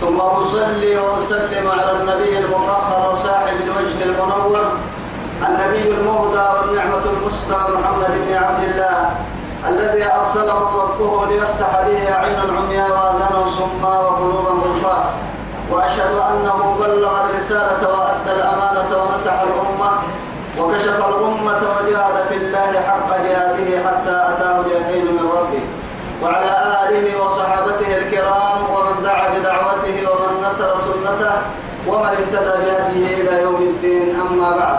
ثم أصلي وأسلم على النبي المطهر وصاحب الوجه المنور النبي المهدى والنعمة المسدى محمد بن عبد الله الذي أرسله ربه ليفتح به أعين عمياء وآذانا صما وقلوبا غلفاء وأشهد أنه بلغ الرسالة وأدى الأمانة ونصح الأمة وكشف الأمة وجاهد في الله حق جهاده حتى أتاه اليقين من ربه. وعلى آله وصحابته الكرام ومن دعا بدعوته ومن سنته ومن اهتدى بهديه إلى يوم الدين أما بعد.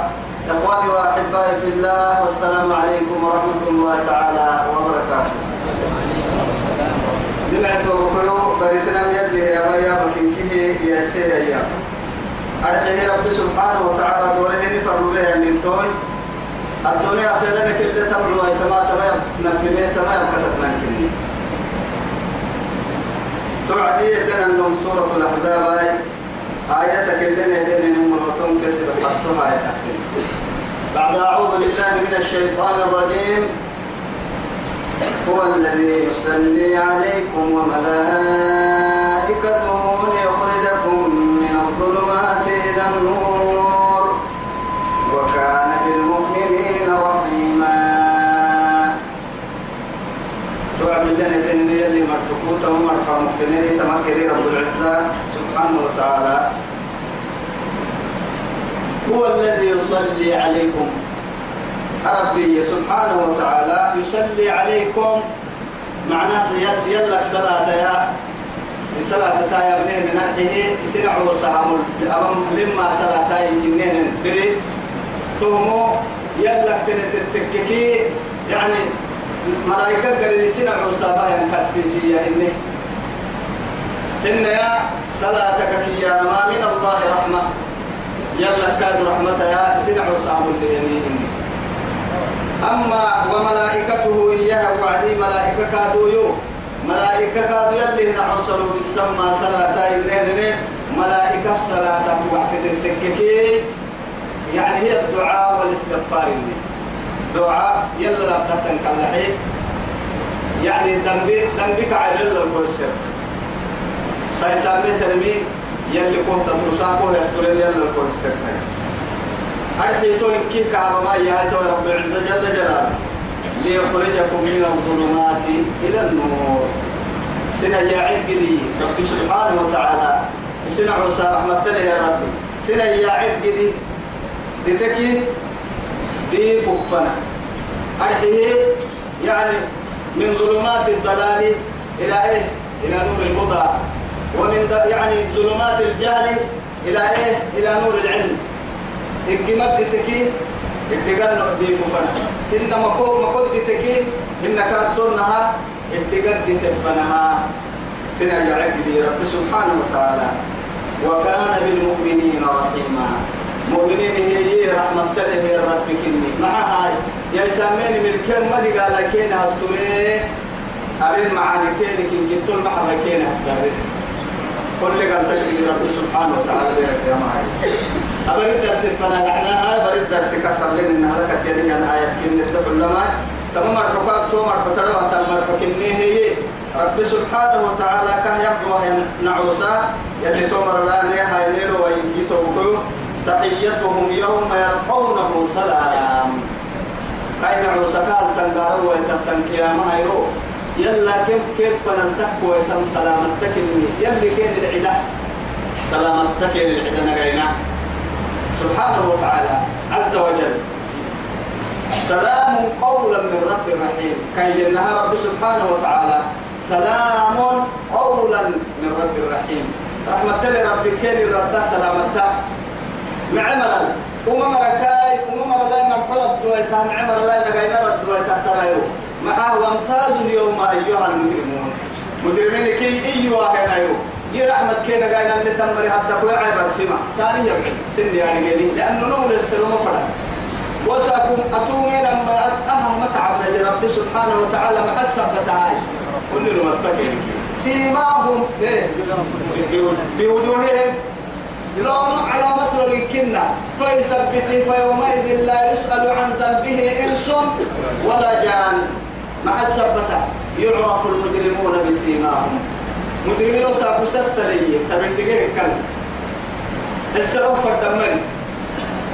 إخواني وأحبائي في الله والسلام عليكم ورحمة الله تعالى وبركاته. جمعت وكيو بريتنا يلي يا بيا بكيكه يا سيدي يا. أرحيه رب سبحانه وتعالى دوره نفر له من توي الدنيا خيرا كل تبلو تما تما نكمل تما كتبنا كني توعدي يدنا النوم سورة الأحزاب آية كلنا يدنا نمرتهم كسب حطها آية بعد أعوذ بالله من الشيطان الرجيم. هو الذي يصلي عليكم وملائكته ليخرجكم من الظلمات إلى النور. وكان بالمؤمنين رحيما. توعد لنا تنين يلي مرتكوتا ومرفع مقتنين تمكري رب العزة سبحانه وتعالى. هو الذي يصلي عليكم. ربي سبحانه وتعالى يصلي عليكم. معناه يلك صلاة يا صلاة يا ابنين من أهله يسنعوا أمام لما صلاة يجنين بري تهمو يلك تنتككي يعني ملائكة قال يسنعوا صحابا خسيسية إنه إن يا صلاتك يا ما من الله رحمة. يلا كاد رحمة يا سنعوا صحاب اليمين. أما وملائكته إياها وعدي ملائكة كادوا يو. ملائكة كادوا يلي نعوصلوا بالسماء صلاة إلين ملائكة صلاة وقت التككي. يعني هي الدعاء والاستغفار إني دعاء يلا ربطة كالحي يعني ذنبي ذنبك على الكرسي فيسامي تنمي يلي كنت ترساقه يسترين يلا الكرسي أرحي تون كي كعب ما يهاتي رب العزة جل جلاله. ليخرجكم من الظلمات إلى النور. سنة يا عقدي رب سبحانه وتعالى. سنة عوسى رحمة الله يا ربي سنة يا عقدي دتكي دي ففنا أرحيه يعني من ظلمات الضلال إلى إيه؟ إلى نور الهدى ومن يعني ظلمات الجهل إلى إيه؟ إلى نور العلم. إكمت تكي اتقال نقدي ففنا. إنما كو مقد تكي إنك أتونها اتقال تفنها سنة يعقدي رب سبحانه وتعالى. وكان بالمؤمنين رحيما. مؤمنين هي رحمة الله يا رب كني. مع هاي. يا سامين من كم ما دي قال كين هستوري أبين معاني كين كين جبتوا المحبة كين هستوري كل قال تكري رب سبحانه وتعالى يا معي. أبرد درس فنا نحن هاي برد درس كتب لنا إنها لك يعني أنا آية كن نفتح لما تمام الرفاق توم الرفتر وتم الركني هي. رب سبحانه وتعالى كان يبدو نعوسا. يلي تومر الآن هاي ليل وينتي توكو. تحيتهم يوم يلقونه سلام. كاين عوسا قال تنقارو ويتفتن كياما يرو يلا كيف كيف فننتك ويتم سلامتك يلي كين العدا؟ سلامتك العدا نقينا سبحانه وتعالى عز وجل. سلام قولا من رب رحيم. كان جنها رب سبحانه وتعالى. سلام قولا من رب رحيم. رحمة رب كين رد سلامتا معمرا. وما مركاي وما مر لا مقر الدويتا معمر لا نغينا الدويتا ترايو معه وامتازوا اليوم أيها المجرمون. مجرمين كي إيوا هنا يو. يا رحمة كينا قاينا اللي تمري حتى كوي عبر سما ساني يبعد سني يعني قيدي. لأنه نول استلم فرق وسأكون أتومين أما أهم متعبنا لرب سبحانه وتعالى محسب بتعاي. كل المستقيم سيماهم. إيه. في وجوههم. لون علامة لكنا فيثبته فيومئذ لا يسأل عن ذنبه إنس ولا جان. مع السبتة يعرف المجرمون بسيماهم. مجرمين وساكو سستلي تبين دقيقة كان السروف الدمري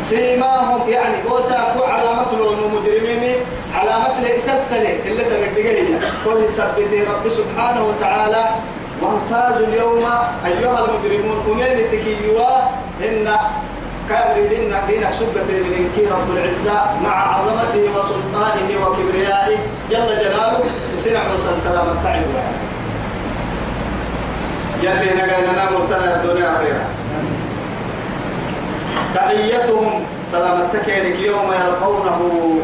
سيماهم يعني وساكو علامة المجرمين علامة لإسستلي اللي تبين دقيقة كل سبته رب سبحانه وتعالى وامتازوا اليوم أيها المجرمون أمين تكيوا إن كابر لنا بين سبة من رب العزة مع عظمته وسلطانه وكبريائه جل جلاله سنع وصل سلام التعب يلي نقلنا مرتنا الدنيا خيرا. تحيتهم سلام التكينك يوم يلقونه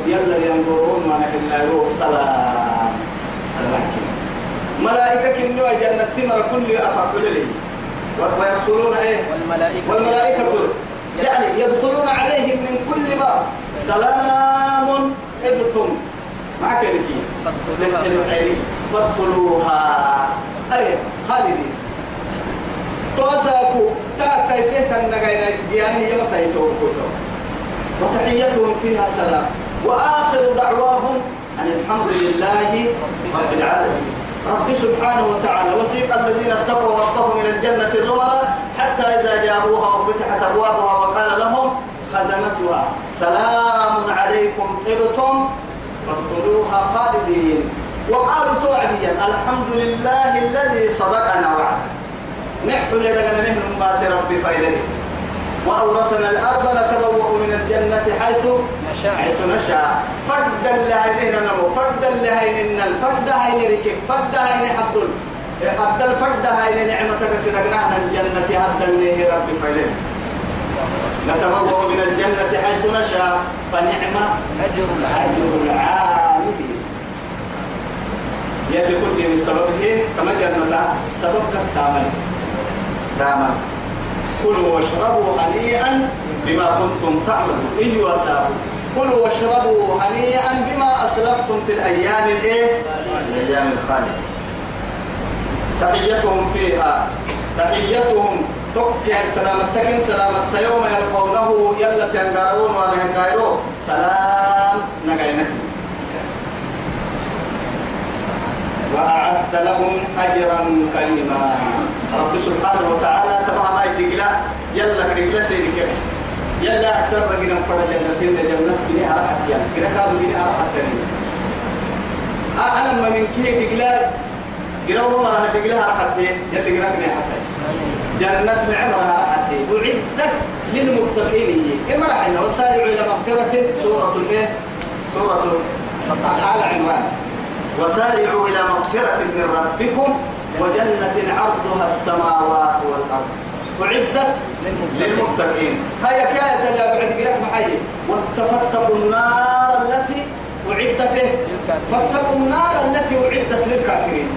يلا ينظرون ما نحن لا سلام. ملائكة كنوا جنة تمر كل أفعل لي. ويدخلون إيه؟ والملائكة. والملائكة. يعني يدخلون عليهم من كل باب. سلام ابتم. للسلم علي فادخلوها. أي خالدين. توساكو. تا تيسيه النجاينا يعني هي متى وتحيتهم فيها سلام. وآخر دعواهم أن الحمد لله رب العالمين. رب سبحانه وتعالى. وسيق الذين اتقوا ربهم إلى الجنة زمرا حتى إذا جاءوها وفتحت أبوابها وقال لهم خزنتها. سلام عليكم طبتم فادخلوها خالدين. وقالوا توعديا الحمد لله الذي صدقنا وعده. نحن لدغنا نحن ما ربي فايلني وأورثنا الأرض نتبوأ من الجنة حيث نشاء. حيث نشاء. فرد اللهين نمو فرد اللهين الفرد هين ركب فرد هين حدل عبد الفرد هين نعمتك كدقنا الجنة هذا اللي ربي فعلين نتبوأ من الجنة حيث نشاء فنعم أجر العاملين. يلي كل من سببه كما جنة سبب تعمل تعمل كلوا واشربوا هنيئا بما كنتم تعملون. إن وسابوا كلوا واشربوا هنيئا بما أسلفتم في الأيام الإيه؟ الأيام الخالية. تحيتهم فيها. تحيتهم. تكي سلامة تكن سلامة يوم يلقونه يلا تنقارون وأنا ينقارون سلام. نقاينك وأعدت لهم أجرا كريما. رب سبحانه وتعالى تبع ما يتقلا. يلا كريم سيدي كده يلا أكثر رجلا فرد جنتين جنة بني أرحت يعني كده كانوا بني أرحت أنا من كي تقلا. قرأوا مرة تقلا أرحت يلا قرأ بني حتى جنة معمرها أرحت وعدت للمتقين. كما رحنا وسارعوا إلى مغفرة. سورة الإيه سورة آل عمران. وسارعوا إلى مغفرة من ربكم. وجنة عرضها السماوات والأرض. أعدت للمتقين. هيا كانت لا بعد قرأت محي واتفتقوا النار التي أعدت فاتقوا النار التي أعدت للكافرين.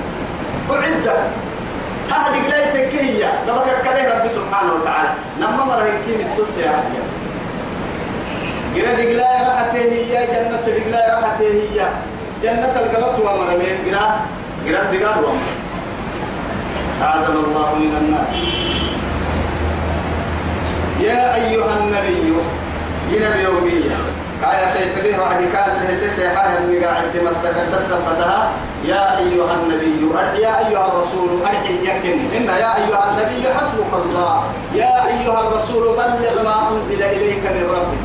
أعدت أهل قلايتك هي دبك كليه رب سبحانه وتعالى. لما مرة يمكن السوس يا أهل قرأت قلاية راحته هي جنة قلاية راحته هي جنة القلط ومرمي قرأت قرأت دقال ومرمي أعاذنا الله من النار يا أيها النبي جنا اليومية قال شيء به وعدي كان اللي سيحاه اللي قاعد تمسك تسفتها يا أيها النبي يا أيها الرسول أرحي يكن. إن يا أيها النبي حسبك الله. يا أيها الرسول بلغ ما أنزل إليك من ربك.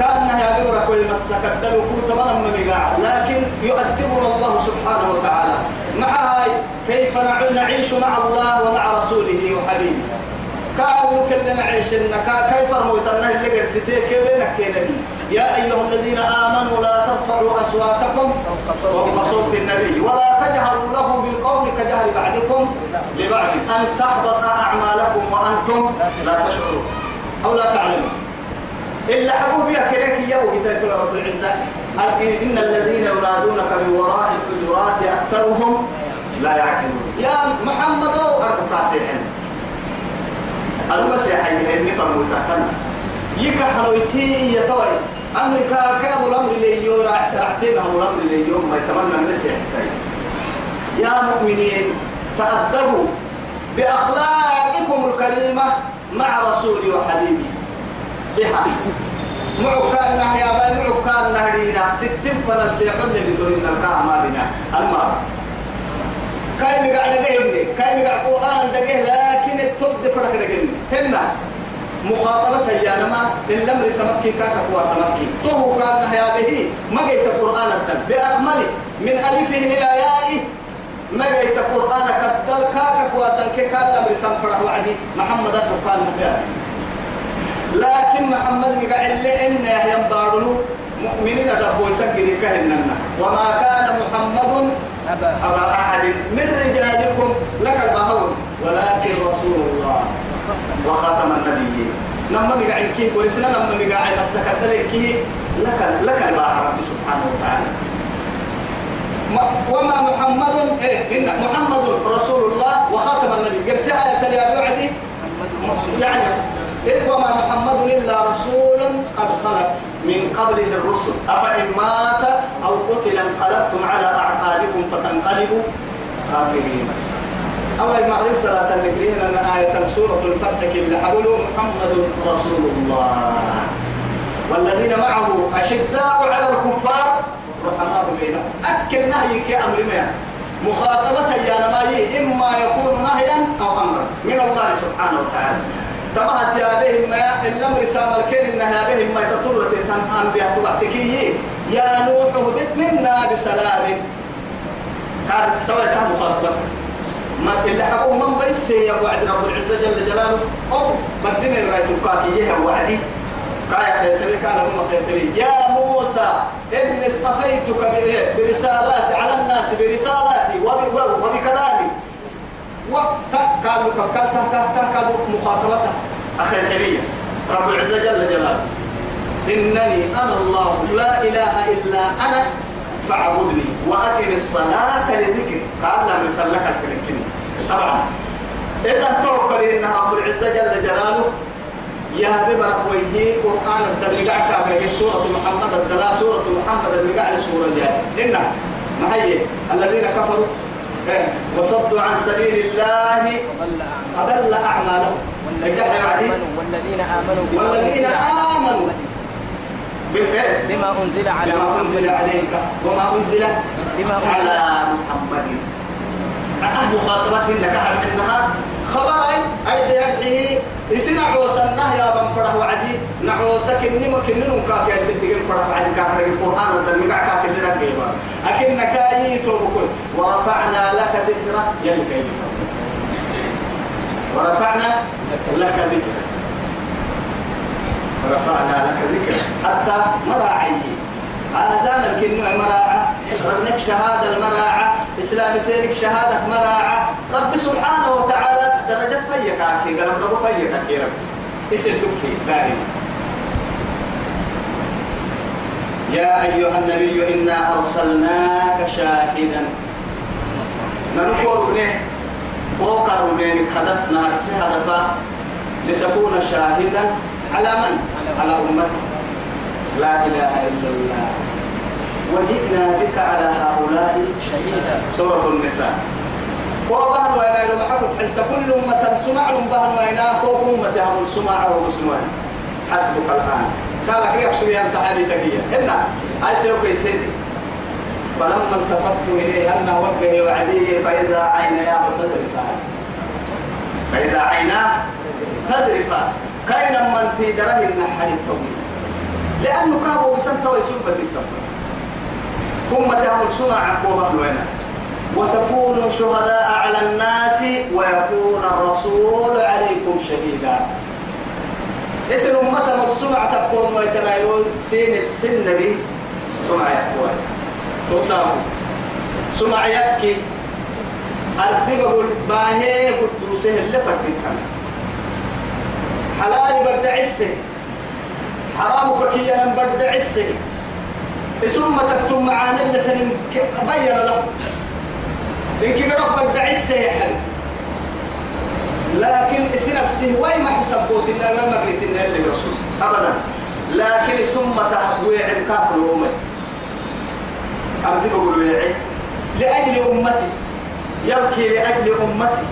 كأن يا بورك والمسك الدلو تمام مقاع لكن يؤدبنا الله سبحانه وتعالى. مع هاي كيف نعيش مع الله ومع رسوله وحبيبه؟ كانوا كلنا عيش النكا كيف رموتنا اللي قرستي كيف يا أيها الذين آمنوا لا ترفعوا أصواتكم فوق صوت النبي ولا تجهروا له بالقول كجهر بعضكم لبعض أن تحبط أعمالكم وأنتم لا تشعرون أو لا تعلمون. إلا حبوا بها كذلك يوم كتاب رب العزة؟ إن الذين ينادونك من وراء الحجرات أكثرهم لا يعقلون. يا محمد أو أرض بس يا حي إني فرموتا كنا يك حلويتي يا توي أمريكا كاب الأمر اللي يو راح ترحتين هم الأمر اللي يوم ما يتمنى الناس يحسن يا مؤمنين تأدبوا بأخلاقكم الكريمة مع رسولي وحبيبي. بها. معكان نحيا باي معكان نهرينا ستين فلن سيحن لدورنا الكامالنا المرة. كاي مقعد دقيهني كاي مقعد قرآن دقيه لكن التبد فرق دقيهني هنا. مخاطبة يا نما الأمر سمكي كاكا هو سمكي طه كان نحيا به ما قيت القرآن الدل بأكمله من ألفه إلى يائه ما قيت القرآن كالدل كاكا هو سنكي كان الأمر سمفره وعدي. محمد القرآن مبيان لكن محمد يقعد لي إن ينبارلو مؤمنين دبوا يسجد كهننا وما كان محمد أبا. أبا أحد. من رجالكم لك البهون ولكن رسول الله وخاتم النبيين. لما نقعد كيه ورسنا لما نقعد السكت لك لك لك الباحر رب سبحانه وتعالى. ما- وما محمد إيه إن محمد رسول الله وخاتم النبي. قرسي آية يا بعدي يعني إذ وما محمد إلا رسول قد خلت من قبله الرسل أفإن مات أو قتل انقلبتم على أعقابكم فتنقلبوا خاسرين. أول المغرب صلاة النبيين أن آية سورة الفتح اللي حولوا محمد رسول الله. والذين معه أشداء على الكفار رحماء بينهم. أكل نهيك يا أمر ما. مخاطبة يا نماي إما يكون نهيا أو أمرا. من الله سبحانه وتعالى. تمهت يا بهم ما الأمر سام الكين إنها بهم ما تطر تنهان بها تبعتكي يا نوح اهبط منا بسلام. توا كان مخاطبة. ما اللي حقوق من بس يا وعد رب العزة جل جلاله. أو بدين الرأي تبقى وعدي كايا خيتري كان هم خيتري يا موسى إني اصطفيتك ب- برسالاتي على الناس برسالاتي وب- وب- وبكلامي. وكانوا كانوا مخاطبته. الكريم طبعا إذا توكل إن رب العزة جل جلاله يا ببرك ويهي قرآن الدرجة كامل سورة محمد الدلا سورة محمد المقع سورة الجاية إن ما هي الذين كفروا. إيه، وصدوا عن سبيل الله. أضل أعمالهم. والذين آمنوا والذين آمنوا بما أنزل على بالخير بما أنزل على بما أنزل عليك. وما أنزل بما أنزل على محمد. أهل مخاطبته إنك أعرف إنها خبر أرد يدعي يسنا عوسنا يا بن فرح وعدي. نعوسك إني ما كنا نكاك يا سيدي فرح وعدي. كاك القرآن والدم كاك كاك اللي ركيبا أكن كاي توبكل ورفعنا لك ذكرى. يلي كيف ورفعنا لك ذكرى. ورفعنا لك ذكرى. حتى مراعيه. آذان الكلمة مراعة. ربنك شهادة المراعة. إسلامتينك شهادة مراعة. رب سبحانه وتعالى درجة فيك أكي قال رب فيك أكي رب. اسم دكي دائما. يا أيها النبي إنا أرسلناك شاهدا. ننقر له وقر لك هدفنا هدفا. لتكون شاهدا. على من؟ على أمتك لا إله إلا الله. وجئنا بك على هؤلاء شهيدا. سورة النساء. وإنا إلى محبت حتى كل أمة سمع بهن وإنا فوق أمة هم سمع ومسلمين حسبك الآن. قال لك يا صحابي تقية هنا هاي سيوك سيدي فلما التفت إليه أنه وجه وعديه فإذا عيناه تذرفان فإذا عيناه تذرفان كاين من تدره النحل الطويل لأنه كابو بسنة ويسبة السبب هم تعمل سمع وبهن وإنا وتكونوا شهداء على الناس ويكون الرسول عليكم شهيدا. اسم أمة مرسومة تكون ويتنايون سين السن بي سمع يحكوا توسعوا سمع يبكي. أردب أقول باهي قدوسه اللي فردك حلال برد عسه حرامك كيانا برد عسه ثم تكتم معانا اللي تنم بين له. إن كي رب برد عسه يا حبيبي. لكن اسي نفسه وين ما حسبوت إن ما مقلت إن اللي رسول أبدا. لكن ثم تحوي عمكاك الأمة بقول ويعي لأجل أمتي. يبكي لأجل أمتي.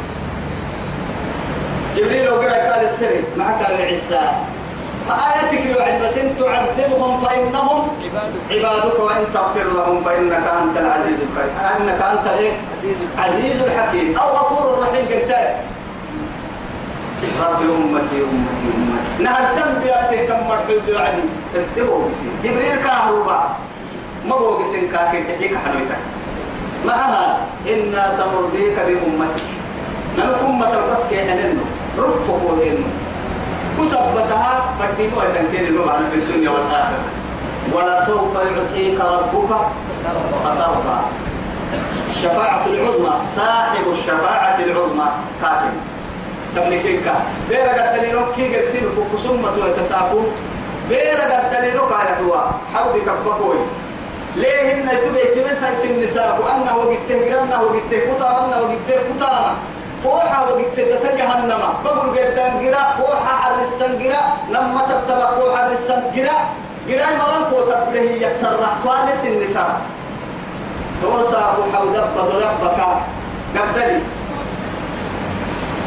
جبريل وقرأ قال السر مع قال عيسى آياتك الوعد بس إن تعذبهم فإنهم عبادك وإن تغفر لهم فإنك أنت العزيز الكريم. أنك أنت إيه؟ عزيز الحكيم. أو غفور رحيم. قرسال رب أمتي أمتي أمتي. نهر سم بيأتي كم مرحب بيوعدي تبتبه بسي جبريل كاهروبا ما بو بسين كاكين تحيك حنويتك معها إنا سنرضيك بأمتك. نحن أمة القسك حننو رفقوا إنه كسبتها فدينوا تنكير المعنى في الدنيا والآخرة؟ ولسوف يعطيك ربك فترضى. الشفاعة العظمى صاحب الشفاعة العظمى. كاتب. تملكينك بيرا قد تلينوك كي قرسين كسومة ويتساقو بيرا قد تلينوك يا دوا. حوضي كبكوي ليه إن تبي تمسك سن النساء وأنه وقته قرنا وقته قطع أنه وقته قطع فوحة وقته تتجهنم بقول قدام قرا فوحة على السنقرا لما تتبع فوحة على السنقرا قرا مرن كوتا بله يكسر رحتوانس النساء. توسع حودب ربك قبدلي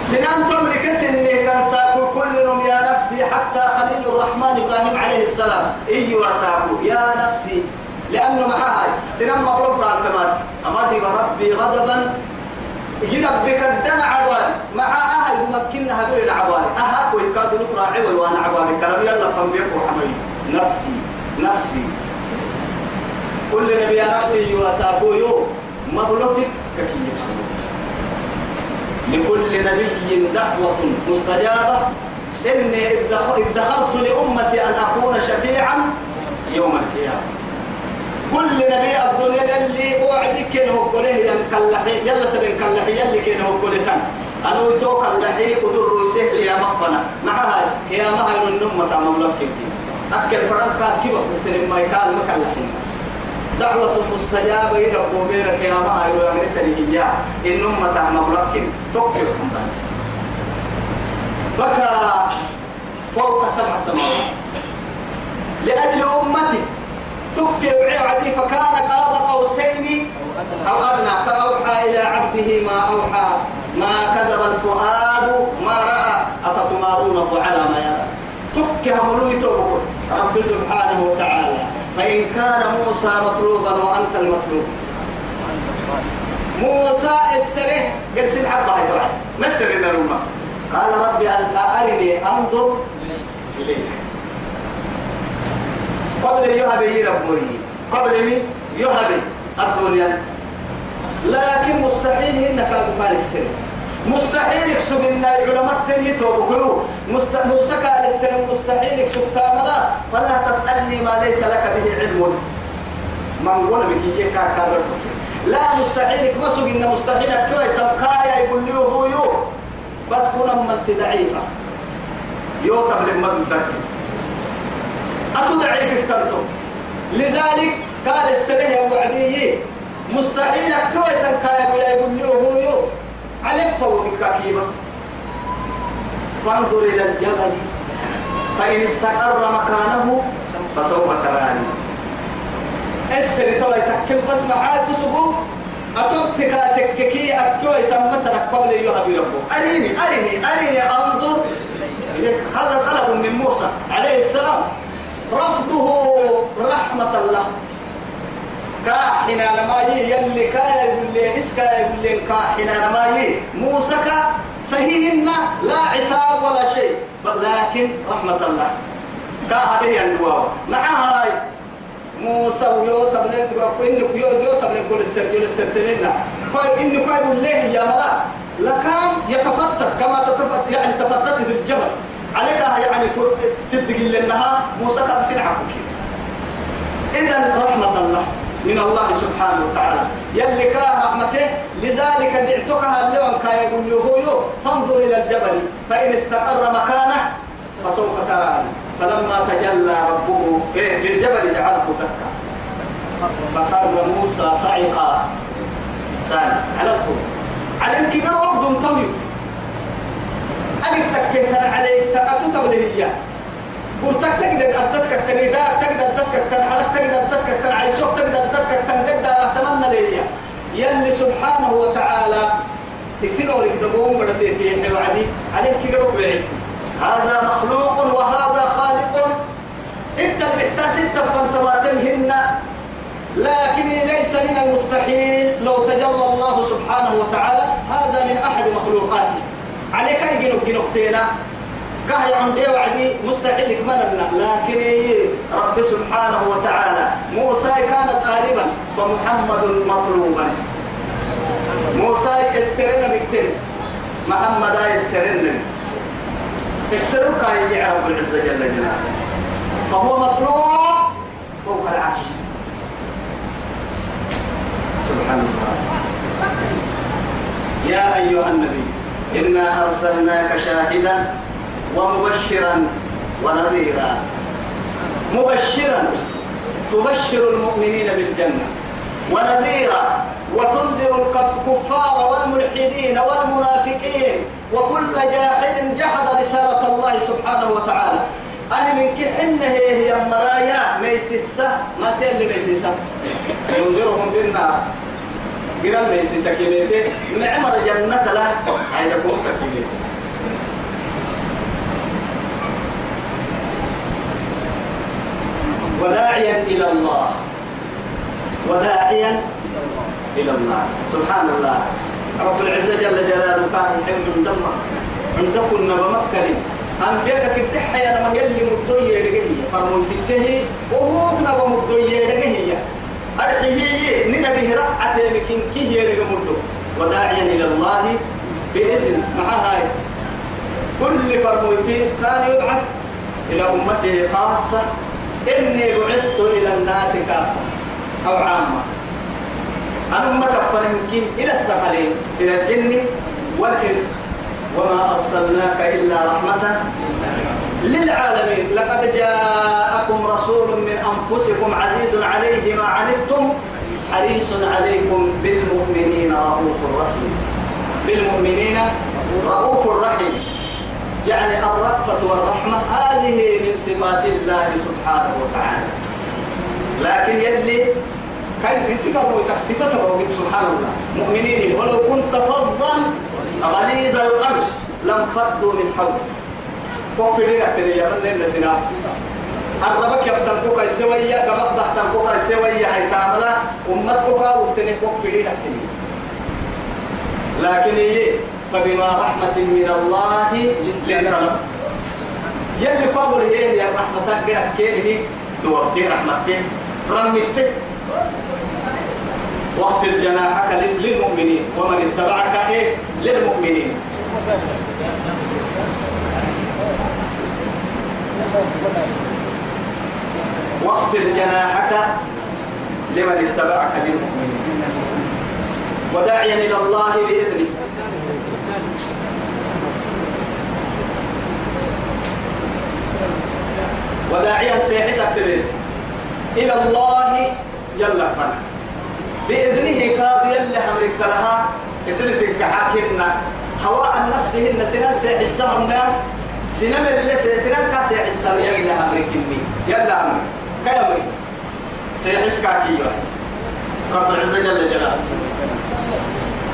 سنان تملك سنة كان ساكو كلهم يا نفسي. حتى خليل الرحمن إبراهيم عليه السلام. إيوا ساكو يا نفسي. لأنه معها سنان مغلوب عن تمات أما دي ربي غضبا. يربك الدنا عوالي. مع أهل يمكنها بين عوالي أهل ويكاد نقرأ عوال وأنا عوالي. كلام يلا فنبيكو حمي نفسي. نفسي. كل نبي نفسي يواساكو يو. مبلوتك ككيف لكل نبي دعوة مستجابة. إني ادخرت لأمتي أن أكون شفيعا يوم القيامة. كل نبي الدنيا اللي وعدي كان هو كله ينكلحي يلا تبين كلحي يلي كان هو كله تن. أنا وتو كلحي قدر روسه يا مقفنا مع هاي يا ما هاي النمة تعمل لك كنتي أكل فرنكا كيف قلت ما يكال مكلحين دعوة مستجابة إلى قومير القيامة أيضا يعني التريهية إنما تعمل لك تكفر بكى فوق سبع سماوات. لأجل أمتي. تكفي وعدي فكان قاب قوسين أو أدنى فأوحى إلى عبده ما أوحى ما كذب الفؤاد ما رأى. أفتمارونه على ما يرى. تكي هملوي توبكم. رب سبحانه وتعالى. فإن كان موسى مطلوبا وأنت المطلوب. موسى السرح قرسل حبة هاي ما الأمة؟ قال ربي أرني أنظر إليك. قبل يهب ربي قبل مين يهب الدنيا. لكن مستحيل إنك أدخل السر مستحيل يكسب إن العلماء تنيتوا بكلوا مست... قال السر مستحيل يكسب كاملا فلا تسألني ما ليس لك به علم. من قول بك يكا كادر لا مستحيل مسك إن مستحيل كوي تبقى يقول لي هو يو؟ بس كنا من ضعيفة يو تبلغ أتضعيف اكترتم لذلك قال السنة وعدي مستحيل كوي تبقى يقول لي هو يو عليك فوقك بس. فانظر إلى الجبل. فإن استقر مكانه فسوف تراني. السر توي تكب بس معاك سبوك أتوبك تككي أكوي تمترك قبل يهب ربه. أريني أريني أريني أنظر. هذا طلب من موسى عليه السلام. رفضه رحمة الله. كاحنا لما يلي كايا يقول لي إسكا يقول لي كاحنا لما موسى كا صحيحنا لا عتاب ولا شيء. لكن رحمة الله. كاها به النواوة مع هاي. موسى ويو تبليت إنك يو يو تبليت كل السر كل السر تبلينا كوي إنك يا ملا لكان يتفتت كما تتفتت يعني تفتت في الجبل. عليك يعني تدق لأنها موسى كان في العقل إذا رحمة الله من الله سبحانه وتعالى. يلي كان رحمته لذلك دعتكها اللون كا يقول له فانظر إلى الجبل فإن استقر مكانه فسوف تراني. فلما تجلى ربه للجبل جعله دكا. فقال موسى صعقا. سال على الطول. على الكبر وقد تميم أجد تكتر عليك تأتو تبليه قلتك تقدر أدتك تنيداك تقدر أدتك تنحرك تقدر أدتك تنعيسوك تقدر أدتك تنقدر أتمنى لي يلي سبحانه وتعالى يسنورك دقوم بدتي وعدي. عليك كده بعيد. هذا مخلوق وهذا خالق. إنت المحتاج انت فانتباتمهن لكن ليس من المستحيل لو تجلى الله سبحانه وتعالى. هذا من أحد مخلوقاته عليك اي جنوب جنوبتينا كهي عندي وعدي مستحيل يكملنا. لكن رب سبحانه وتعالى موسى كانت غالبا فمحمد مطلوبا. موسى يسرنا بكتير. محمد يسرنا. السر كان يعرف العزة جل جلاله. فهو مطلوب فوق العرش. سبحان الله. يا أيها النبي. إنا أرسلناك شاهدا ومبشرا ونذيرا. مبشرا تبشر المؤمنين بالجنة ونذيرا وتنذر الكفار والملحدين والمنافقين وكل جاحد جحد رسالة الله سبحانه وتعالى. أنا من كحن هي المرايا ميسسة ما تيلي ميسسة ينذرهم بالنار. قرال ميسسة كميتي معمر جنة لا عيدا كوسة كميتي وداعيا إلى الله وداعيا إلى الله سبحان الله رب العزة جل جلاله كان يحب من دمه عندكم نبى مكة أنبياء كتح يا لما يلي مدوية لقيه فرمون تكه وهو نبى مدوية لقيه أرحيه نينا به رقعة لكن كيه لقى مدو وداعيا إلى الله بإذن. مع هاي. كل فرموتي كان يبعث إلى أمته خاصة. إني بعثت إلى الناس كافة أو عامة. أنا كفر يمكن إلى الثقلين إلى الجن والإنس. وما أرسلناك إلا رحمة للعالمين. لقد جاءكم رسول من أنفسكم عزيز عليه ما عنتم حريص عليكم بالمؤمنين رؤوف رحيم. بالمؤمنين رؤوف رحيم. يعني الرأفة والرحمة هذه من صفات الله سبحانه وتعالى. لكن يلي كان يسكر وتحسفته وقد سبحان الله. مؤمنين ولو كنت فظا غليظ القلب لم فضوا من حولك. كفر لك يا من النسنا الربك يبتن كوكا السوية كما بحتن كوكا السوية حي تعملا أمت كوكا وقتني كفر لك لكن هي فبما رحمة من الله له يلي قبر هي يا رحمتك كده كيرني دوبتي رحمتك رميتك واغفر جناحك للمؤمنين ومن اتبعك إيه للمؤمنين واغفر جناحك لمن اتبعك للمؤمنين. وداعيا إلى الله بإذنه. وداعيا سيحس التبيت إلى الله يلا فنا بإذنه كاد يلا حمرك لها يسلسك حاكمنا. هواء النفس هن سنان سيحسهم سنان اللي سنان كاسي حسام يلا حمرك يلا حمرك كيامرك سيحس كاكيوه رب العزة جل جلاله.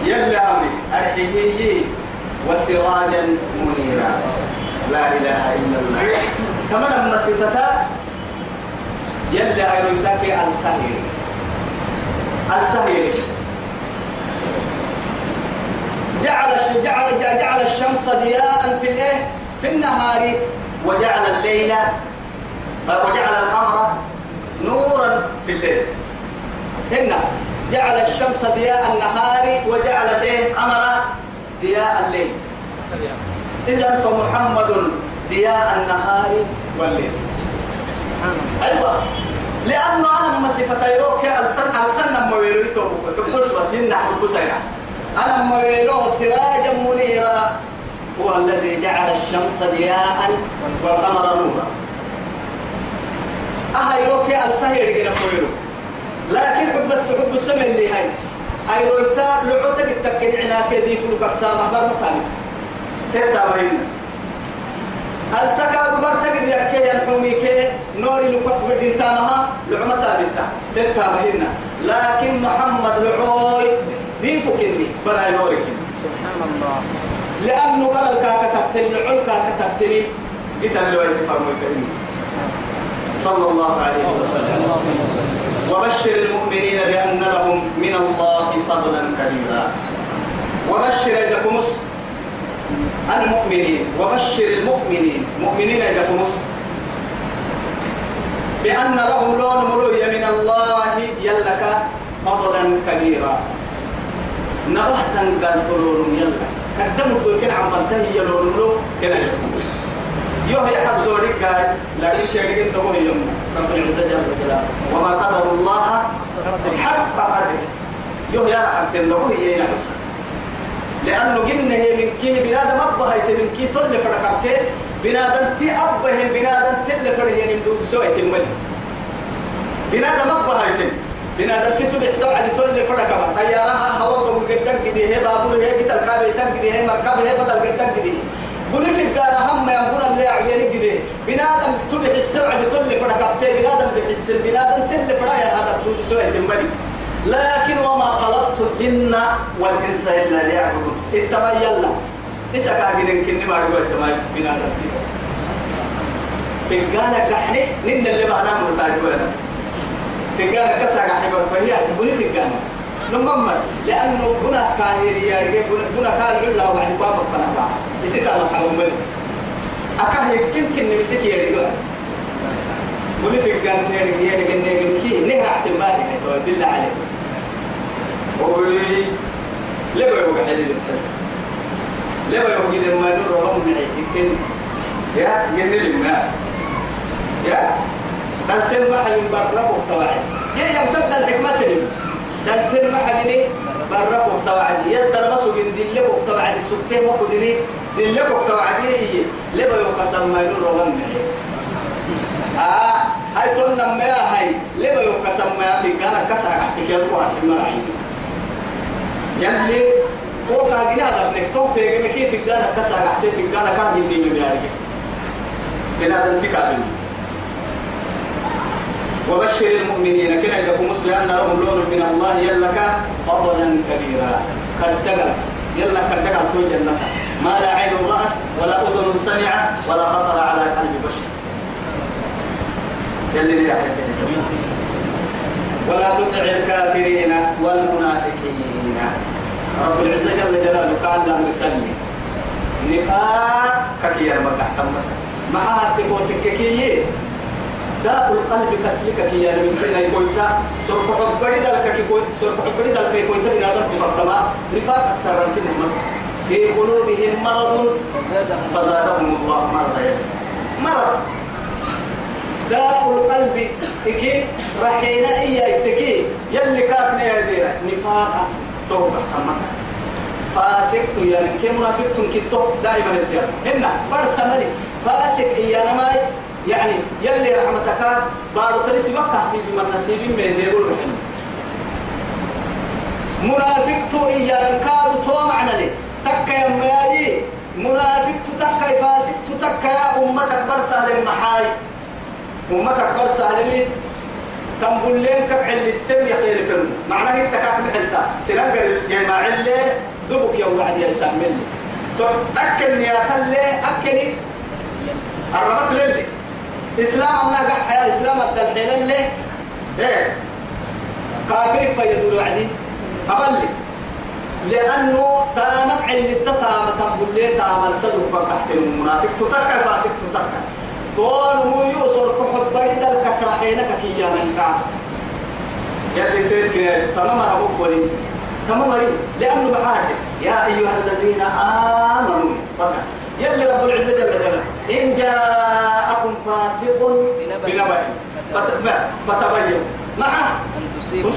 يلا أمري. أرحيه وسراجا منيرا. لا إله إلا الله. كمان أما صفتات يلا أيرونتك السهير. السهير. جعل جعل جعل الشمس ضياء في الإيه؟ في النهار وجعل الليل وجعل القمر نورا في الليل. هنا جعل الشمس ضياء النهار وجعل الليل قمرا ضياء الليل. إذا فمحمد ضياء النهار والليل. أيوة. لأنه أنا ما صفتيروك ألسن ألسن مويلو توبك بخصوص بس هنا حبسنا أنا مويلو سراجا منيرا. هو الذي جعل الشمس ضياء والقمر نورا. أهيروك ألسن يرجع مويلو لكن حب بس حب السمن اللي هاي. أي رويتا لعوتك التكن عناك دي فلوك السامة برمتاني تبتا مرين السكاد برتقد يكي الحومي كي نوري لقط بدين تامها؟ لعمتها بنتا تنتا بهنا لكن محمد لعوي دين فكني برا نورك سبحان الله. لأنه برا الكاكا تبتلي العل كاكا تبتلي. قتل الوالد فرمو الكريم صلى الله عليه وسلم. وبشر المؤمنين بأن لهم من الله فضلا كبيرا. وبشر إذا المؤمنين. وبشر المؤمنين. مؤمنين إذا كمس بأن لهم لون مروية من الله يلك فضلا كبيرا. نبحتا قال فلون يلا قدموا كل كل عم بنتهي يلون له كده يوه يحد زورك قال لكن شيء انت هو يوم رب العزة جل جلاله وما قدر الله حق قدره. يوه يا رحم تنده هي نفسه لأنه هي من كيه بنادم أبا هي من كيه تل فرقبته بنادم تي أبا هي بنادم تل فرق يعني مدود سوى تملي بنادم أبا هي تم بنادم كتب سبعة تل فرقبة طيارها هوا بقول قدام كده هي بابور هي قتل كابي تام كده هي مركب هي بدل قدام كده بني في الدار هم يقول اللي عيني كده بنادم تبع السبعة تل فرقبته بنادم بحس بنادم تل فرق هذا مدود سوى تملي لكن وما خلقت الجن والإنس إلا ليعبدون. اتما يلا إسا كاجين كني ما رجوا اتما بنا دتي فقانا كحني نن اللي معنا مساعد ولا فقانا كسا كحني بقى بني فقانا نمما لأنه بنا كاهر يا رجال بنا كاهر الله وعد بابا فنا بقى يسيت على حرام أكاه يمكن كني مسك يا رجال بني يا رجال يا رجال كي نهر اعتمادي بالله عليك وقولي ليه بيوقع حليل التحل ليه بيوقع إذا ما نور يمكن يا جني لما يا دلتين ما حد برب وطوعد يا يوم تبدأ الحكمة تلم دلتين ما حد ني برب وطوعد يا تلمسوا من دل وطوعد السكتين ما كدني دل وطوعد ليه بيوقع سما نور رغم معي آه هاي تقولنا ما هاي ليه بيوقع سما في كان كسر احتكار قرآن المرعي يلي هو كان هذا نكتب في كيف الجانا كسر عهده في كان يبني من يعني كنا تنتقل وبشر المؤمنين. كنا إذا كنت مسلم لهم لون من الله. يلك فضلا كبيرا. كالتقل يلا كالتقل تو جنة ما لا عين رأت ولا أذن سمعت ولا خطر على قلب بشر. يلي يا ولا تطع الكافرين والمنافقين. رب العزة جل جلاله قال لهم يسلي نفاق كي يا مكة. تمت معها تقوتك كي داء القلب كسلك كي يا من كنا يقول سرق حبري ذلك كي يقول سرق حبري ذلك يقول تبين هذا تقطما نفاق أكثر من في قلوبهم مرض. فزادهم. الله مرضا مرض. داء القلب إكي رحينا إيا إتكي يلي كاتنا يا ديرا نفاقا توبة. أما فاسق يعني كي منافق كتو دائما الدير هنا برس ملي فاسق إيا نماي يعني يلي رحمتك بارو تريسي مكة سيبي من نسيبي من ديرو الرحيم. منافق تو إيا نكادو تو معنى لي. تكا يا ميالي منافق تو تكا فاسق تو تكا يا أمتك برسة للمحاي أمتك برسة للمحاي تنبول لين كبع اللي التم يا خير فيلم. معناه انت كاك محلتا سنقر الجماعة اللي دبك يوم بعد يا سامل سو أكل يا خلي أكلي. الربط للي إسلام أمنا قح يا إسلام الدلحين اللي إيه؟ كافر فيدور عدي أبلي لأنه تامك اللي تتام تنبول لين تامل صدق بقحت المنافق. تتكى فاسق تتكى تون مو يوصل كحب بريد الككرحينك كي يلي تيت كده تمام أنا بقولي تمام مري لأنه بحاجة. يا أيها الذين آمنوا فقط يلي رب العزة جل جلاله. إن جاءكم فاسق بنبأ فت- فتبين. معه أن تصيبوا.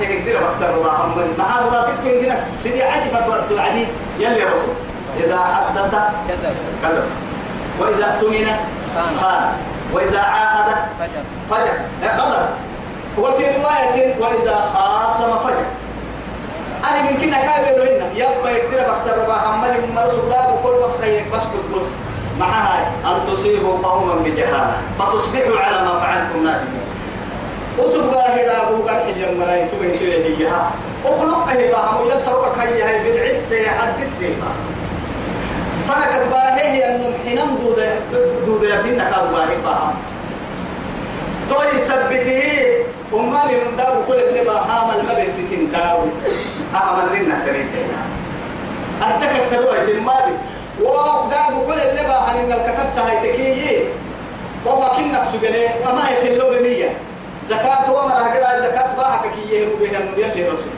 هيك كده بخسر الله أمري مع منافق كده سيدي عجبت ورسول عدي يلي رسول. إذا حدث كذب. كذب. وإذا اؤتمن خان. وإذا عاهد فجر. فجر. قدر وفي رواية وإذا خاصم فجر. أنا يمكن كابر هنا. يبقى يقدر بخسر ربا عمال ما سوداء وكل بخير بس كل بس. معها أن تصيبوا قوما بجهالة. فتصبحوا على ما فعلتم نادمين. وسبا هنا أبو بكر يوم رأيت من هيها أخلق هي بها ويبصرك هي هي بالعسة حد السيما فنك باهي هي أنهم حينام دودة دودة كاد باهي بها توي سبته أمالي من داو كل ابن باها من مبت تنداو. أعمل لنا تريدنا أتك التلوة المالي. وداو كل اللي باها إن الكتبت هاي تكيي وما كنا سجنة أما يتلو بمية زكاة ومر هكذا زكاة باها كييه وبيها من يلي رسول.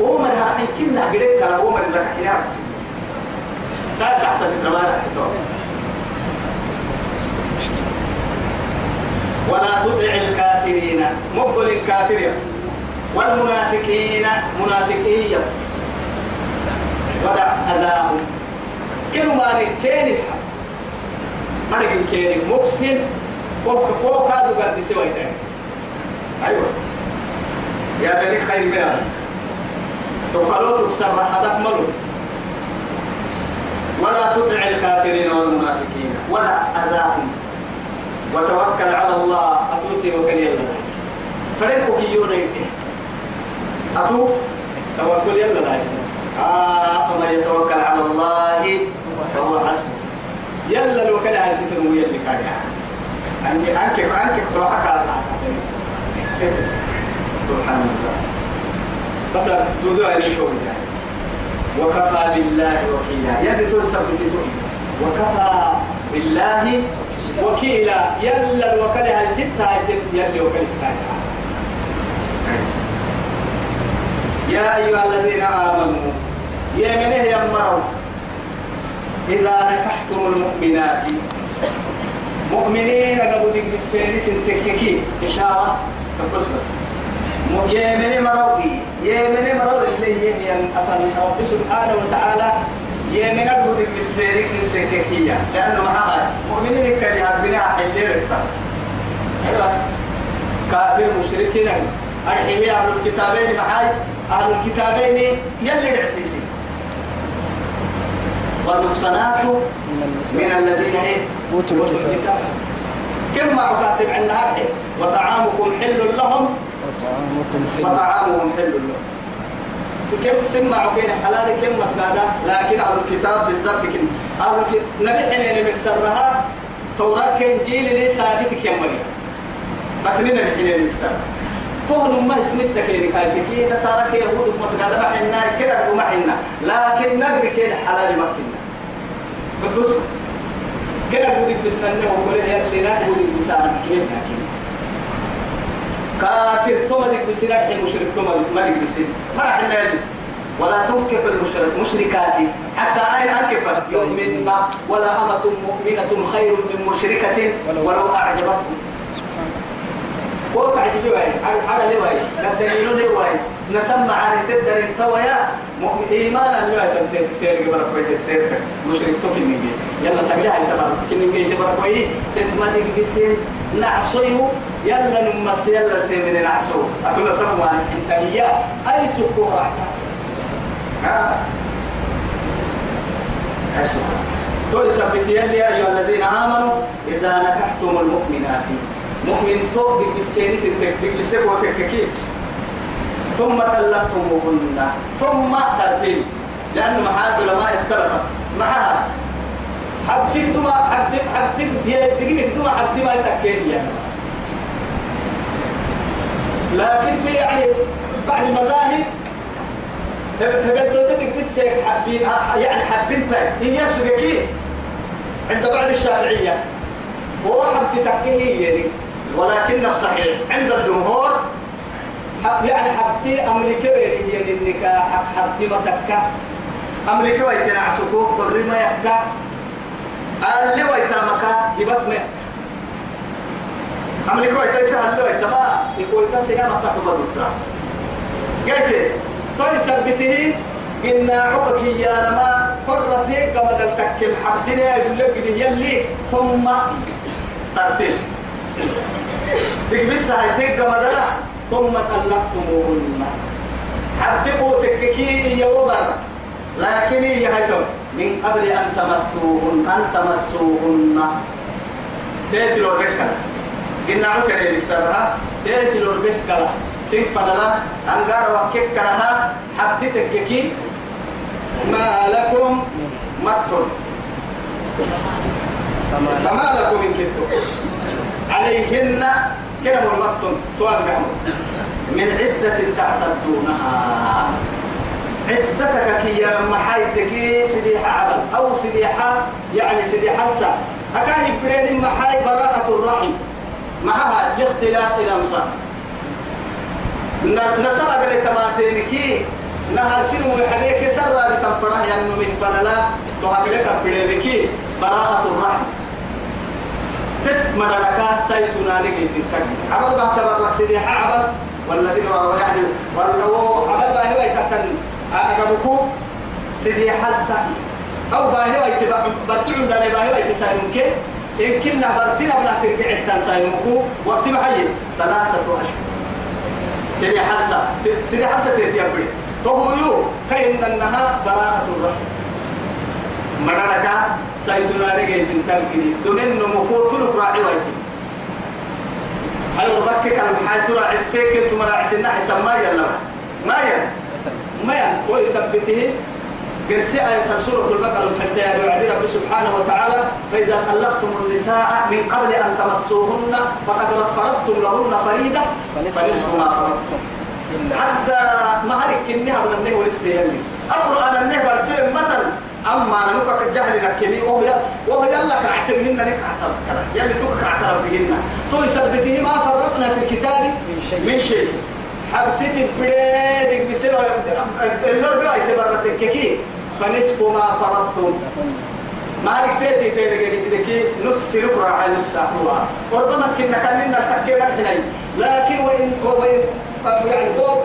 ومر هكذا كنا قريب كلا ومر زكاة حنام لا تحت الكبار ولا تطع الكافرين. مقبل الكافرين. والمنافقين منافقين. ودع أذاهم. كل ما نكين مرق كين مكسن. فوق فوق هذا قد سوى أيوة. يا بني خير بيان. تقالوا تكسر هذا ملو. ولا تطع الكافرين والمنافقين. ولا أذاهم. وتوكل على الله. أتوسي وكل يلا ناس فرنكو كيونا يمكن أتو؟ توكل يلا ناس آه فمن يتوكل على الله. فهو حسبه. يلا لو كان عايز يتنو يلي كان أنك أنك أنك روحك على سبحان الله. بس هذه الشغل يعني. وكفى بالله وكيلا. يدي تنسب وكفى بالله وكيلا. يلا الوكالة هاي ستة يلي وكالة يا أيها الذين آمنوا يا من هي مروا إذا نكحتم المؤمنات. مؤمنين قبل بالسير سنتككي. إشارة. تبص يا من مروا يا من مروا اللي هي أفن رب سبحانه وتعالى يا من قبل بالسير سنتككي. لأنه معها مؤمنين كان يهربنا حيلي رسالة أيوة كافر مشركين. أرحيه أهل الكتابين. معاي أهل الكتابين. يلي العسيسي. والمحصنات من النساء. من الذين إيه؟ أوتوا الكتاب. كم ما كاتب عندنا أرحي وطعامكم حل لهم. وطعامكم حل. وطعامهم حل لهم. كيف سمعوا فين حلال كم مسكادة لكن أهل الكتاب بالضبط كن أهل الكتاب. نبي حين نمكسرها توراة كان جيل لي ثابت كم مريم بس نبي حين نمكسرها فهم ما سنتك كي كايتكي نصارى كي يهود مسجد ما حنا كده وما حنا. لكن نقري كي حلال ما كنا. بس. كده بدك بسنة وقول يا اللي لا بدك بسنة كيف لكن كافر توما ديك بسنة حين مشرك توما ما ديك بسنة ما نعلم ولا تنكح المشرك مشركات. حتى أين أنكح حتى يؤمن ولا أمة مؤمنة خير من مشركة. ولو- أعجبتكم قوت عجيب واي على لي واي قدرينو لي واي نسمع عن تقدر انت ويا مؤمن. إيمانا لي واي تنتهي تيرك برا كوي تيرك مشرك تو كن نجي يلا تقلع انت برا كن نجي برا كوي تتمدي بسين نعصيو يلا نمس. يلا تمن نعصو أقول سموا انت هي اي سكوها ها. تقول سبت يلي يا أيها الذين آمنوا إذا نكحتم المؤمنات مؤمن توب بالسيني سنتك بالسيب وكككي ثم طلقتموهن. ثم ترتيب لأنه محاد العلماء اختلفت. معها. حبتك دما حبتك حبتك بيجيك دما حبتك ما تكير يعني. لكن في يعني بعد المذاهب تدك بالسيك حبين يعني حبين فاك هي سجكي عند بعض الشافعية. هو حبت تكيه يعني ولكن الصحيح عند الجمهور يعني حبتي أمريكا يعني النكاح حب حبتي ما تكا أمريكا ويتنا عسكوك حري ما يكا اللي ويتا مكا يبطنه أمريكا ويتا سهل له ويتا يقول تاسي ما تقبض قلت طيب سبته إن عقك يا لما قرت هيك قبل التكل. حفتنا يجلق يلي ثم ترتيب. تكبس هاي هيك قبل ثم طلقتموهن حبتبوا تككي يا وبر لكن هي هاي من قبل أن تمسوهن أن تمسوهن تأتي لو بشكل قلنا عكرة يكسرها تأتي لو بشكل سين فنلا أنقار وكيك كرها حبتتك كي ما لكم مكتب فما لكم من كتب عليهن كلام المكتب توقع من عدة تعتدونها. عدتك كي يا محايتك سديحة عبل أو سديحة يعني سديحة لسا. أكان يبرين محاي براءة الرحم. معها باختلاف الأنصار. نسبة قد تماتينكي نهر سنو وحديك سرى لتنفره ينمو من فضلا تهبلك بدينكي براءة الرحم. تت مرلكا سيتنا لقيت التكي عمل بها تبرك سديحة عبل والذين يعني ولو عمل بها هو تحت أقبكو سدي حلسة أو باهي ويتبع برتعون داني باهي ويتسايمون كي إن كنا برتنا بلا ترجع التنسايموكو وقت محيي ثلاثة أشهر. سدي حلسة سدي حلسة تيتيبري طهو يو كأن أنها براءة الرحم مرنكا سيتنا رجعت تنكني دونين نمكو تلو راعي ويتي هل ربك كان حاجة تراعي السيكة تمراعي سنة حسن ما يلا ما. يلا. ما هو يثبته. قرسي آية سورة البقرة حتى يعد رب سبحانه وتعالى فإذا طلقتم النساء من قبل أن تمسوهن فقد فرضتم لهن فريدة فنصف ما فرضتم. حتى ما هلك كنها من النهو للسيالي أقول أنا النهو برسيل مثل أما نكك الجهل نكني وهو وهو يلا كعتم منا نك عتم يلي تك عتم بهن تو يثبته ما فرطنا في الكتاب من شيء. من شيء. حبتت بديك بسبب اللور بقى يتبرت كي. فنصف ما فرضتم مالك تيتي تيتي كي نص سلوك راح نص هو وربما كنا كان لنا تكي مرحنا لكن وإن وإن يعني هو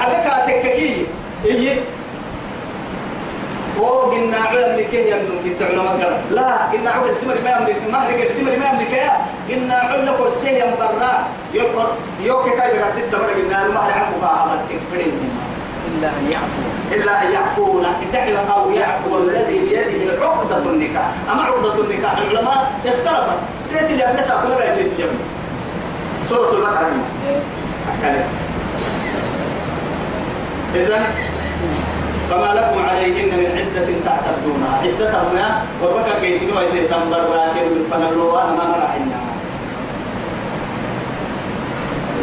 حبكة تككي إيه؟ هو قلنا عيال لكي يمنون كنت علماء لا قلنا عيال سمر ما يملك. مهر سمر ما يملك يا. قلنا عيال لكل سيم برا يقر يوكي كاي لك ستة مرة قلنا المهر عفو فاها تكفرين إلا أن يعفو. إلا أن يعفونا. ادعي أو يعفو. الذي بيده عقدة النكاح. أما عقدة النكاح العلماء اختلفت. تأتي لأن نساء كلها اليمن سورة البقرة. إذا فما لكم عليهن من عدة تعتدونها عدة ما وربك كيتين ويتي تنبر راكب فنلو أنا ما مرحنا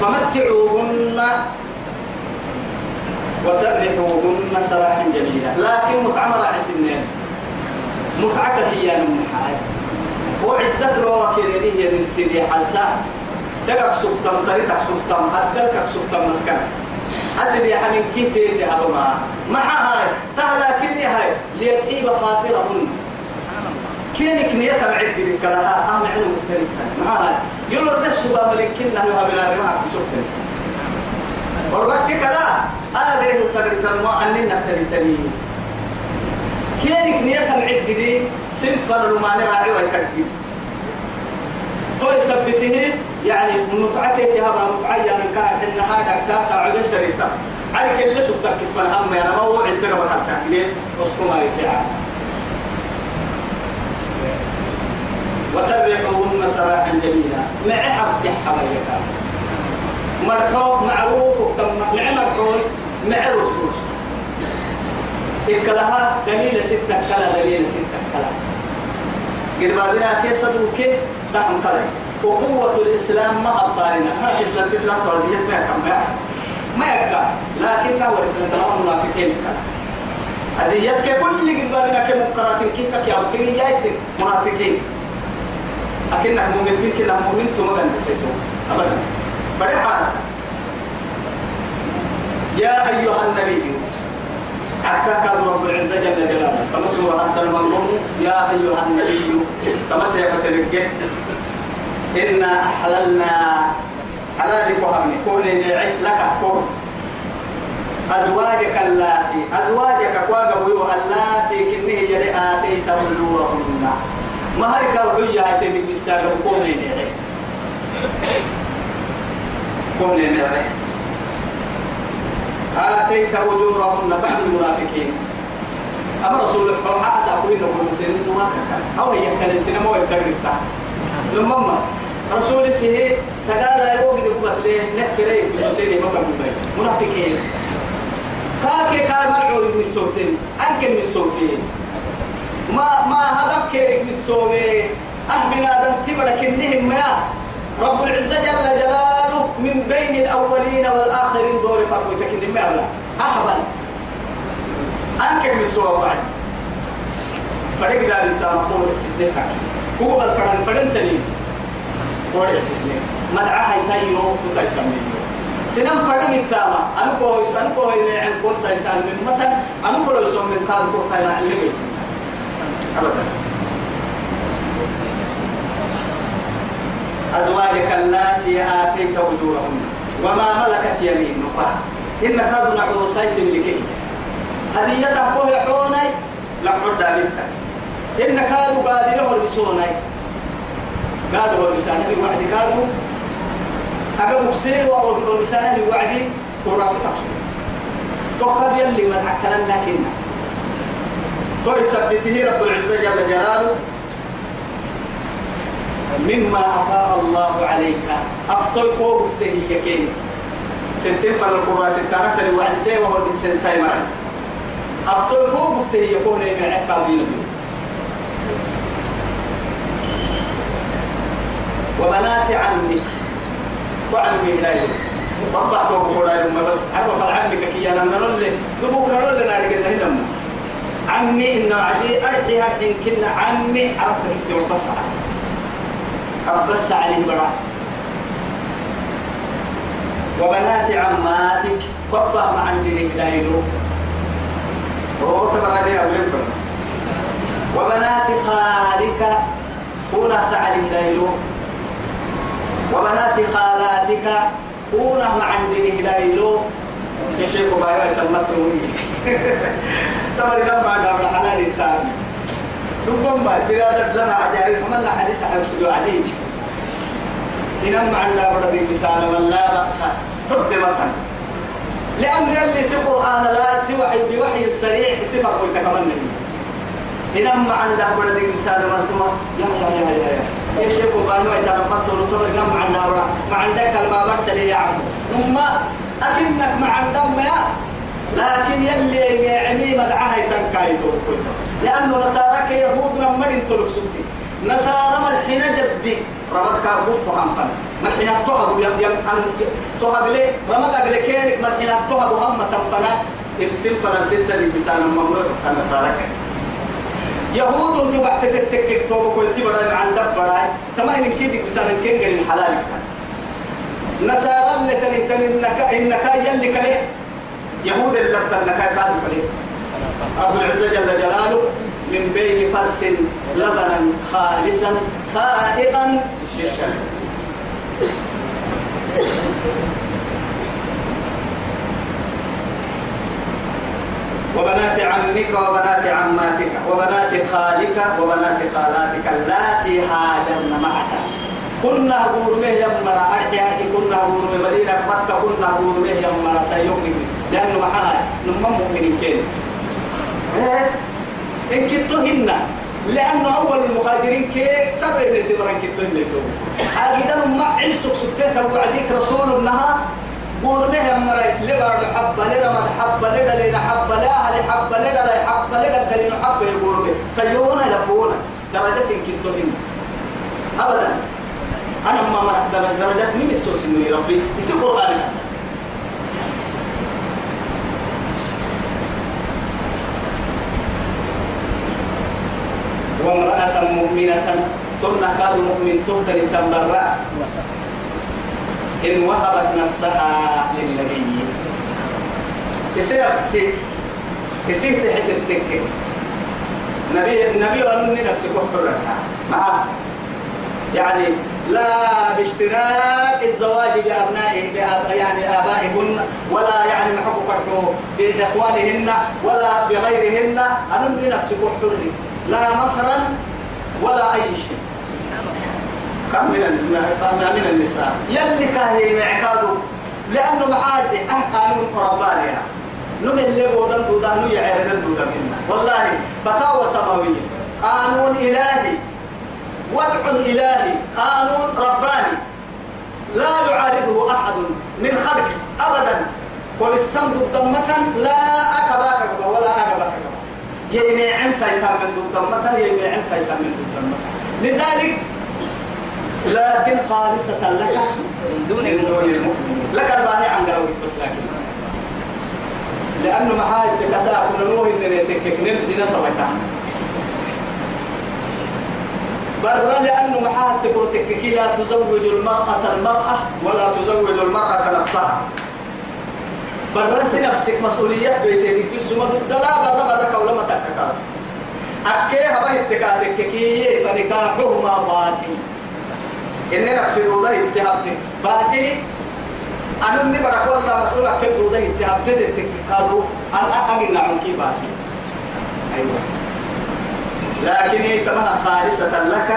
فمتعوهن وسرحوهن سراحا جميلا. لكن متعمر عسنين متعك هي من حال كيريني هي من سيدي حلسا. دقك سكتم سريتك سكتم أدلك سكتم مسكن أسد يا حمين كيف هبما مع هاي تهلا كني هاي ليتعيب خاطرهن. كينك نية معد لك لها أهم عنو مختلف مع هاي. يقول بس سبا ملك كنا يوها بلا رماك بسكتن وربك كلا أنا غير تغري تنمو أننا تري تري كينك نية معد دي سنفر رماني راعي ويكتب تو يثبته متعته تهبا متعيا من كان حنا هذا كاتا عبد سريتا. عليك اللي سبتك كيف هم؟ ما هو عندنا ولا حتى ليه؟ اسكو ما يفعل وسبحوهن سراحا جميلا. مع حبت حبايك مركوف معروف وتم مع مركوف مع رسوس إكلها دليل ستة كلا دليل ستة كلا. قربابنا كيف صدوكي دعم كلا. أخوة الإسلام ما أبطالنا. ما الإسلام الإسلام تولدية ما يكم ما يكا لكن كهو الإسلام تمام. منافقين. أزيتك كل قربابنا كمقرات كيكا كي أبقين جايتك منافقين. أكنك مؤمنين كنا مؤمن كان نسيتهم أبدا. فرحا يا أيها النبي. عكاك رب العزة جل جلاله. سورة أنت المنظوم يا أيها النبي. كما سيفتلك إنا أحللنا حلالك وهمني. كون لك كون. أزواجك اللاتي أزواجك كواغا بيو اللاتي كنه يلي آتيت أجورهن ما هرك الحجة هتدي بالساقة كون لنعي كون لنعي آتيت أجورهن بعد المنافقين. أما رسول الله حاسا كل مسلمين ما أو هي كان سينما ويتقرب لما رسول سيه سقال لا يوجد بقى ليه؟ نحكي بسوسيني ما كان بقى منافقين. كاكي كان مرعو من الصوتين أنكن من الصوتين ما ما هدف كيرك من الصومي أهبنا دم تبرك النهم ما رب العزة جل جلاله من بين الأولين والآخرين دور فرقك النهم ما أهبل. أنكن من الصوم بعد فرق ذلك تامقون إكسسنك هو بالفرن فرن تنين قول إكسسنك مدعها يتايو تتايسمين سنم فرم التامة أنا كويس أنا كويس عن كل تيسان من متى أنا كل يسوم من تام كل تيسان علمي أبدا أزواجك اللاتي آتيت أجورهن وما ملكت يمينك. إنك هذا نعود سيد لكي هديتك كوه عوني لحد دابتك إنك هذا قادر هو هو البساني بوحد كادو أجا بكسير والمسانة بوعدي وراسك أفسد تقد يلي من أكلنا كنا تو يثبته رب العزة جل جلاله. مما أفاء الله عليك. أفطر كوب فتهي يكين. سنتين فر القرى ستانة تري وعد سي وهو السن سايمر أفطر كوب فتهي يكون إن عقاب دين وبنات عمك وعمي إلهي بابا تو بقولا لما بس عرف العمي كي أنا نقول لي نبوك نقول لنا رجعنا هنا عمي إنه عدي أرحي هرحين كنا عمي عرفت كنت وبس أبس عليه برا وبنات عماتك. بابا ما عندي إلهي وهو تبرع لي أولين وبنات خالك هنا سعى إلهي وبنات خالاتك كونا مع عندي هلايلو يا شيخ بايا تمتوا تمر لما دام حلال الثاني. ربما بلاد لما عجائب عملنا حديث عن سلو عديد إنما عندنا بدر مثال ولا بأس. تبدي مثلا لأن يلي سي قرآن لا سوى بوحي السريع سفر قلت كمان نبي. إنما عندنا بدر مثال مرتما يا يا يا يا, يا. يا شيخ وقالوا إذا نقطت ونطور عنا ورا ما عندك الماء مرسل يا عم ثم أكنك مع الدم يا لكن يلي يعمي مدعها يتنكايتو لأنه نصارك يهود لما تلك سبتي نصارى ملحنا جدي. رمضك أبوف وهم ملحنا تهب يم يم أن تهب لي رمض أقل كيرك ملحنا تهب هم تنفنا التنفنا ستة لبسان المملوك النصارى كيرك يهود اللي بعد تتكك توبك قلت بدأ عن دب بدأ تمام إن كيدك بسان كين قال الحلال نصارى اللي تنه تنه إنك إنك يلي كله يهود اللي تنك كانوا كله رب العزة جل جلاله من بين فرس لبنا خالصا سائغا. للشرب وبنات عمك وبنات عماتك وبنات خالك وبنات خالاتك اللاتي هاجرن معك. كنا غورمه يمرا أرحي أرحي كنا غورمه مدينة مكة كنا غورمه يمرا سيوم لأنه معها نمم مؤمنين كين. إيه؟ إن كنتهن لأنه أول المهاجرين كي سبب اللي تبرن كنتهن حاجة ما عيسك سكتة وعديك رسول النهار به مري لبار حبة؟ لرمد حبة؟ لدلين حبة؟ لا أهل حبة. لدل حبة؟ لدلين حبة يقول به سيونا يبونا درجة كنتهن أبدا. أنا ما مرت درجة. من السوس إنه ربي؟ يصير قرآن. وامرأة مؤمنة تمنى كاد مؤمن تهتل تنبرأ إن وهبت نفسها للنبي. يصير نفسي يصير تحت التكة نبي النبي قال نفسك وحرتها معه يعني لا باشتراك الزواج بأبنائه بأب يعني آبائهن ولا يعني فرحه بإخوانهن ولا بغيرهن. أنا بنفسك وحر لا مهرا ولا أي شيء. من من النساء. يلي كاهي معكادو لأنه معاد أه قانون قربانيا نم اللي بودن دودا نو يعرضن دودا منا. والله فتاوى سماوية. قانون إلهي. وضع إلهي. قانون رباني. لا يعارضه أحد من خلقه أبدا. وللسمد الضمة لا أكباك ولا أكباك يمي عمت يسمى الضمة يمي عمت يسمى الضمة. لذلك لكن خالصة لك. من دون المؤمنين لك الباهي عن قروي بس لكن. لأنه محاج تكسا كنا نوه إن يتكك نرزنا طبعا برا لأنه محاج تكو تككي لا تزوج المرأة المرأة ولا تزوج المرأة نفسها. برا نفسك مسؤولية بيتك بس ما ضدلا برا برا كولا ما تككا أكيه هبه التكاتككي فنكاحهما باطل. إن نفسي روضة اتهابتك باطل أنا إني بدك والله مسؤول أكيد روضة اتهابتك تكادو أنا أمين نعم كي باطل أيوة. لكن كمان خالصة لك.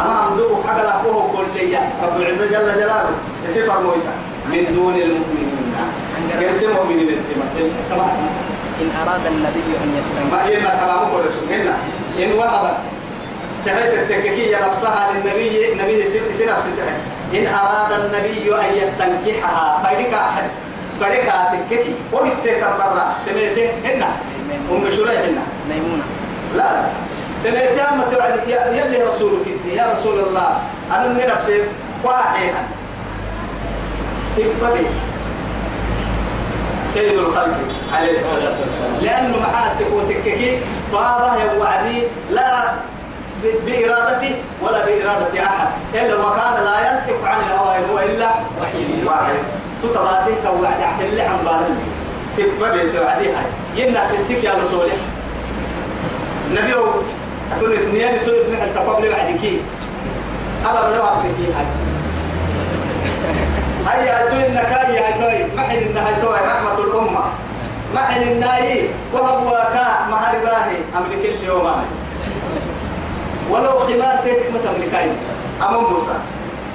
أما أمدوك حق لقوه كلية. رب العزة جل جلاله. يسفر مويتا من دون المؤمنين. كيف مؤمنين؟ التمام إن أراد النبي أن يستنكر. ما هي ما تمام كل سنة إن وهب استحيت التككية نفسها للنبي. النبي إن أراد النبي أن يستنكحها فإنك أحد فإنك تككي وهي برا سميته هنا. أم شريح هنا. ميمونة. لا. لا توعد. يا- يلي رسولك يا رسول الله. أنا من نفسي واحيها تكفلي سيد الخلق عليه الصلاة والسلام لأنه محاتك وتككي فهذا يا وعدي. لا. ب- بإرادتي ولا بإرادة أحد. إلا وكان لا ينطق عن الهوى هو إلا وحي. واحد. تتبادي توعد اللي عن بالي تكفلي توعديها ينا سيسيك يا رسولي. النبي هو أتوني نياني توني تنحل تقبل وعدكي أبا بلو عبدكي هاي. هيا أتوني النكاي هاي توي. محن النهاي توي. رحمة الأمة. محن الناي وهب وكا مهارباهي أملك اليوم. هاي ولو خمارتك ما تملكين أما موسى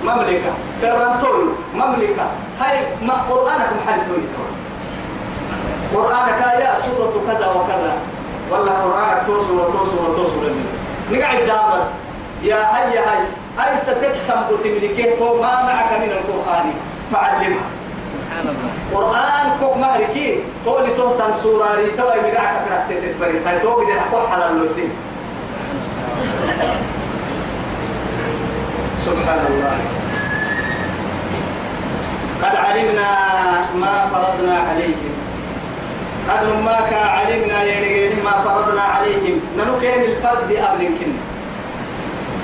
مملكة. كرمتول مملكة. هاي ما قرآنك محل توني توي قرآنك يا سورة كذا وكذا. ولا قرآنك توصل وتوصل وتوصل. نقعد دام بس. يا هيا هاي. أي ستقسم وتملكه تو ما معك من القرآن. فعلمها. سبحان الله. قرآن كوك مهركي. تولي توتن سوراري توي مقعك كرات تتبريس هاي توقي دي حقوق حلال اللوسين سبحان الله قد علمنا ما فرضنا عليهم. قد ما علمنا يعني ما فرضنا عليهم. ننكين الفرد أبنكن.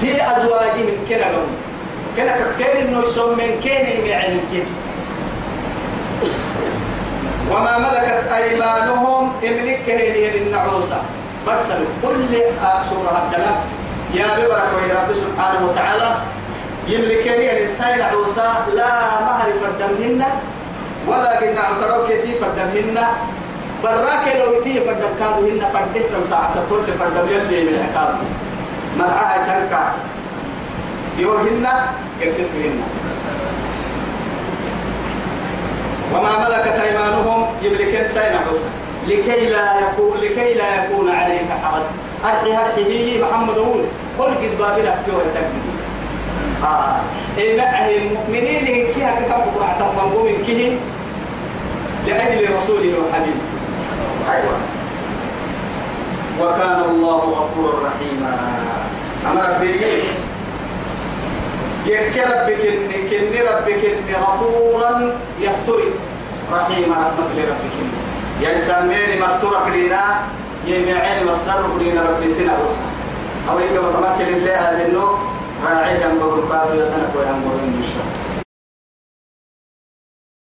في أزواجهم كنا قوم كنا كين إنه يسمى من كين يعني كيف وما ملكت أيمانهم إملك هي النعوسة برسل كل سورة الدلال يا ببرك يا رب سبحانه وتعالى. يملك هي الإنسان نعوسة لا مهر فردمهن ولا قلنا عطروك يتي فردمهن. براك لو يتي فردم كادوهن فردهن ساعة كل فردم يلي من العقاب مرعاها تنكا. يوهن يرسلتهن وما ملكت أيمانهم يملكن سين حسن لكي لا يكون لكي لا يكون عليك حرج. أرحي هرحي هي محمد أقول قل قد بابلك جوه تكذب آه. إيه المؤمنين إن كيها كتب قرعة منقوم كيه لأجل رسوله وحبيبه. أيوة. وكان الله غفورا رحيما. أما ربي يك ربك إني كني ربك غفورا يستري. رحيما رحمة لربك يا سامين مستورك لنا يمعين مصدر لنا ربي سنة وسا أو يك متمكن الله هذا النوع راعي جنب القابل يتنك وينظر إن شاء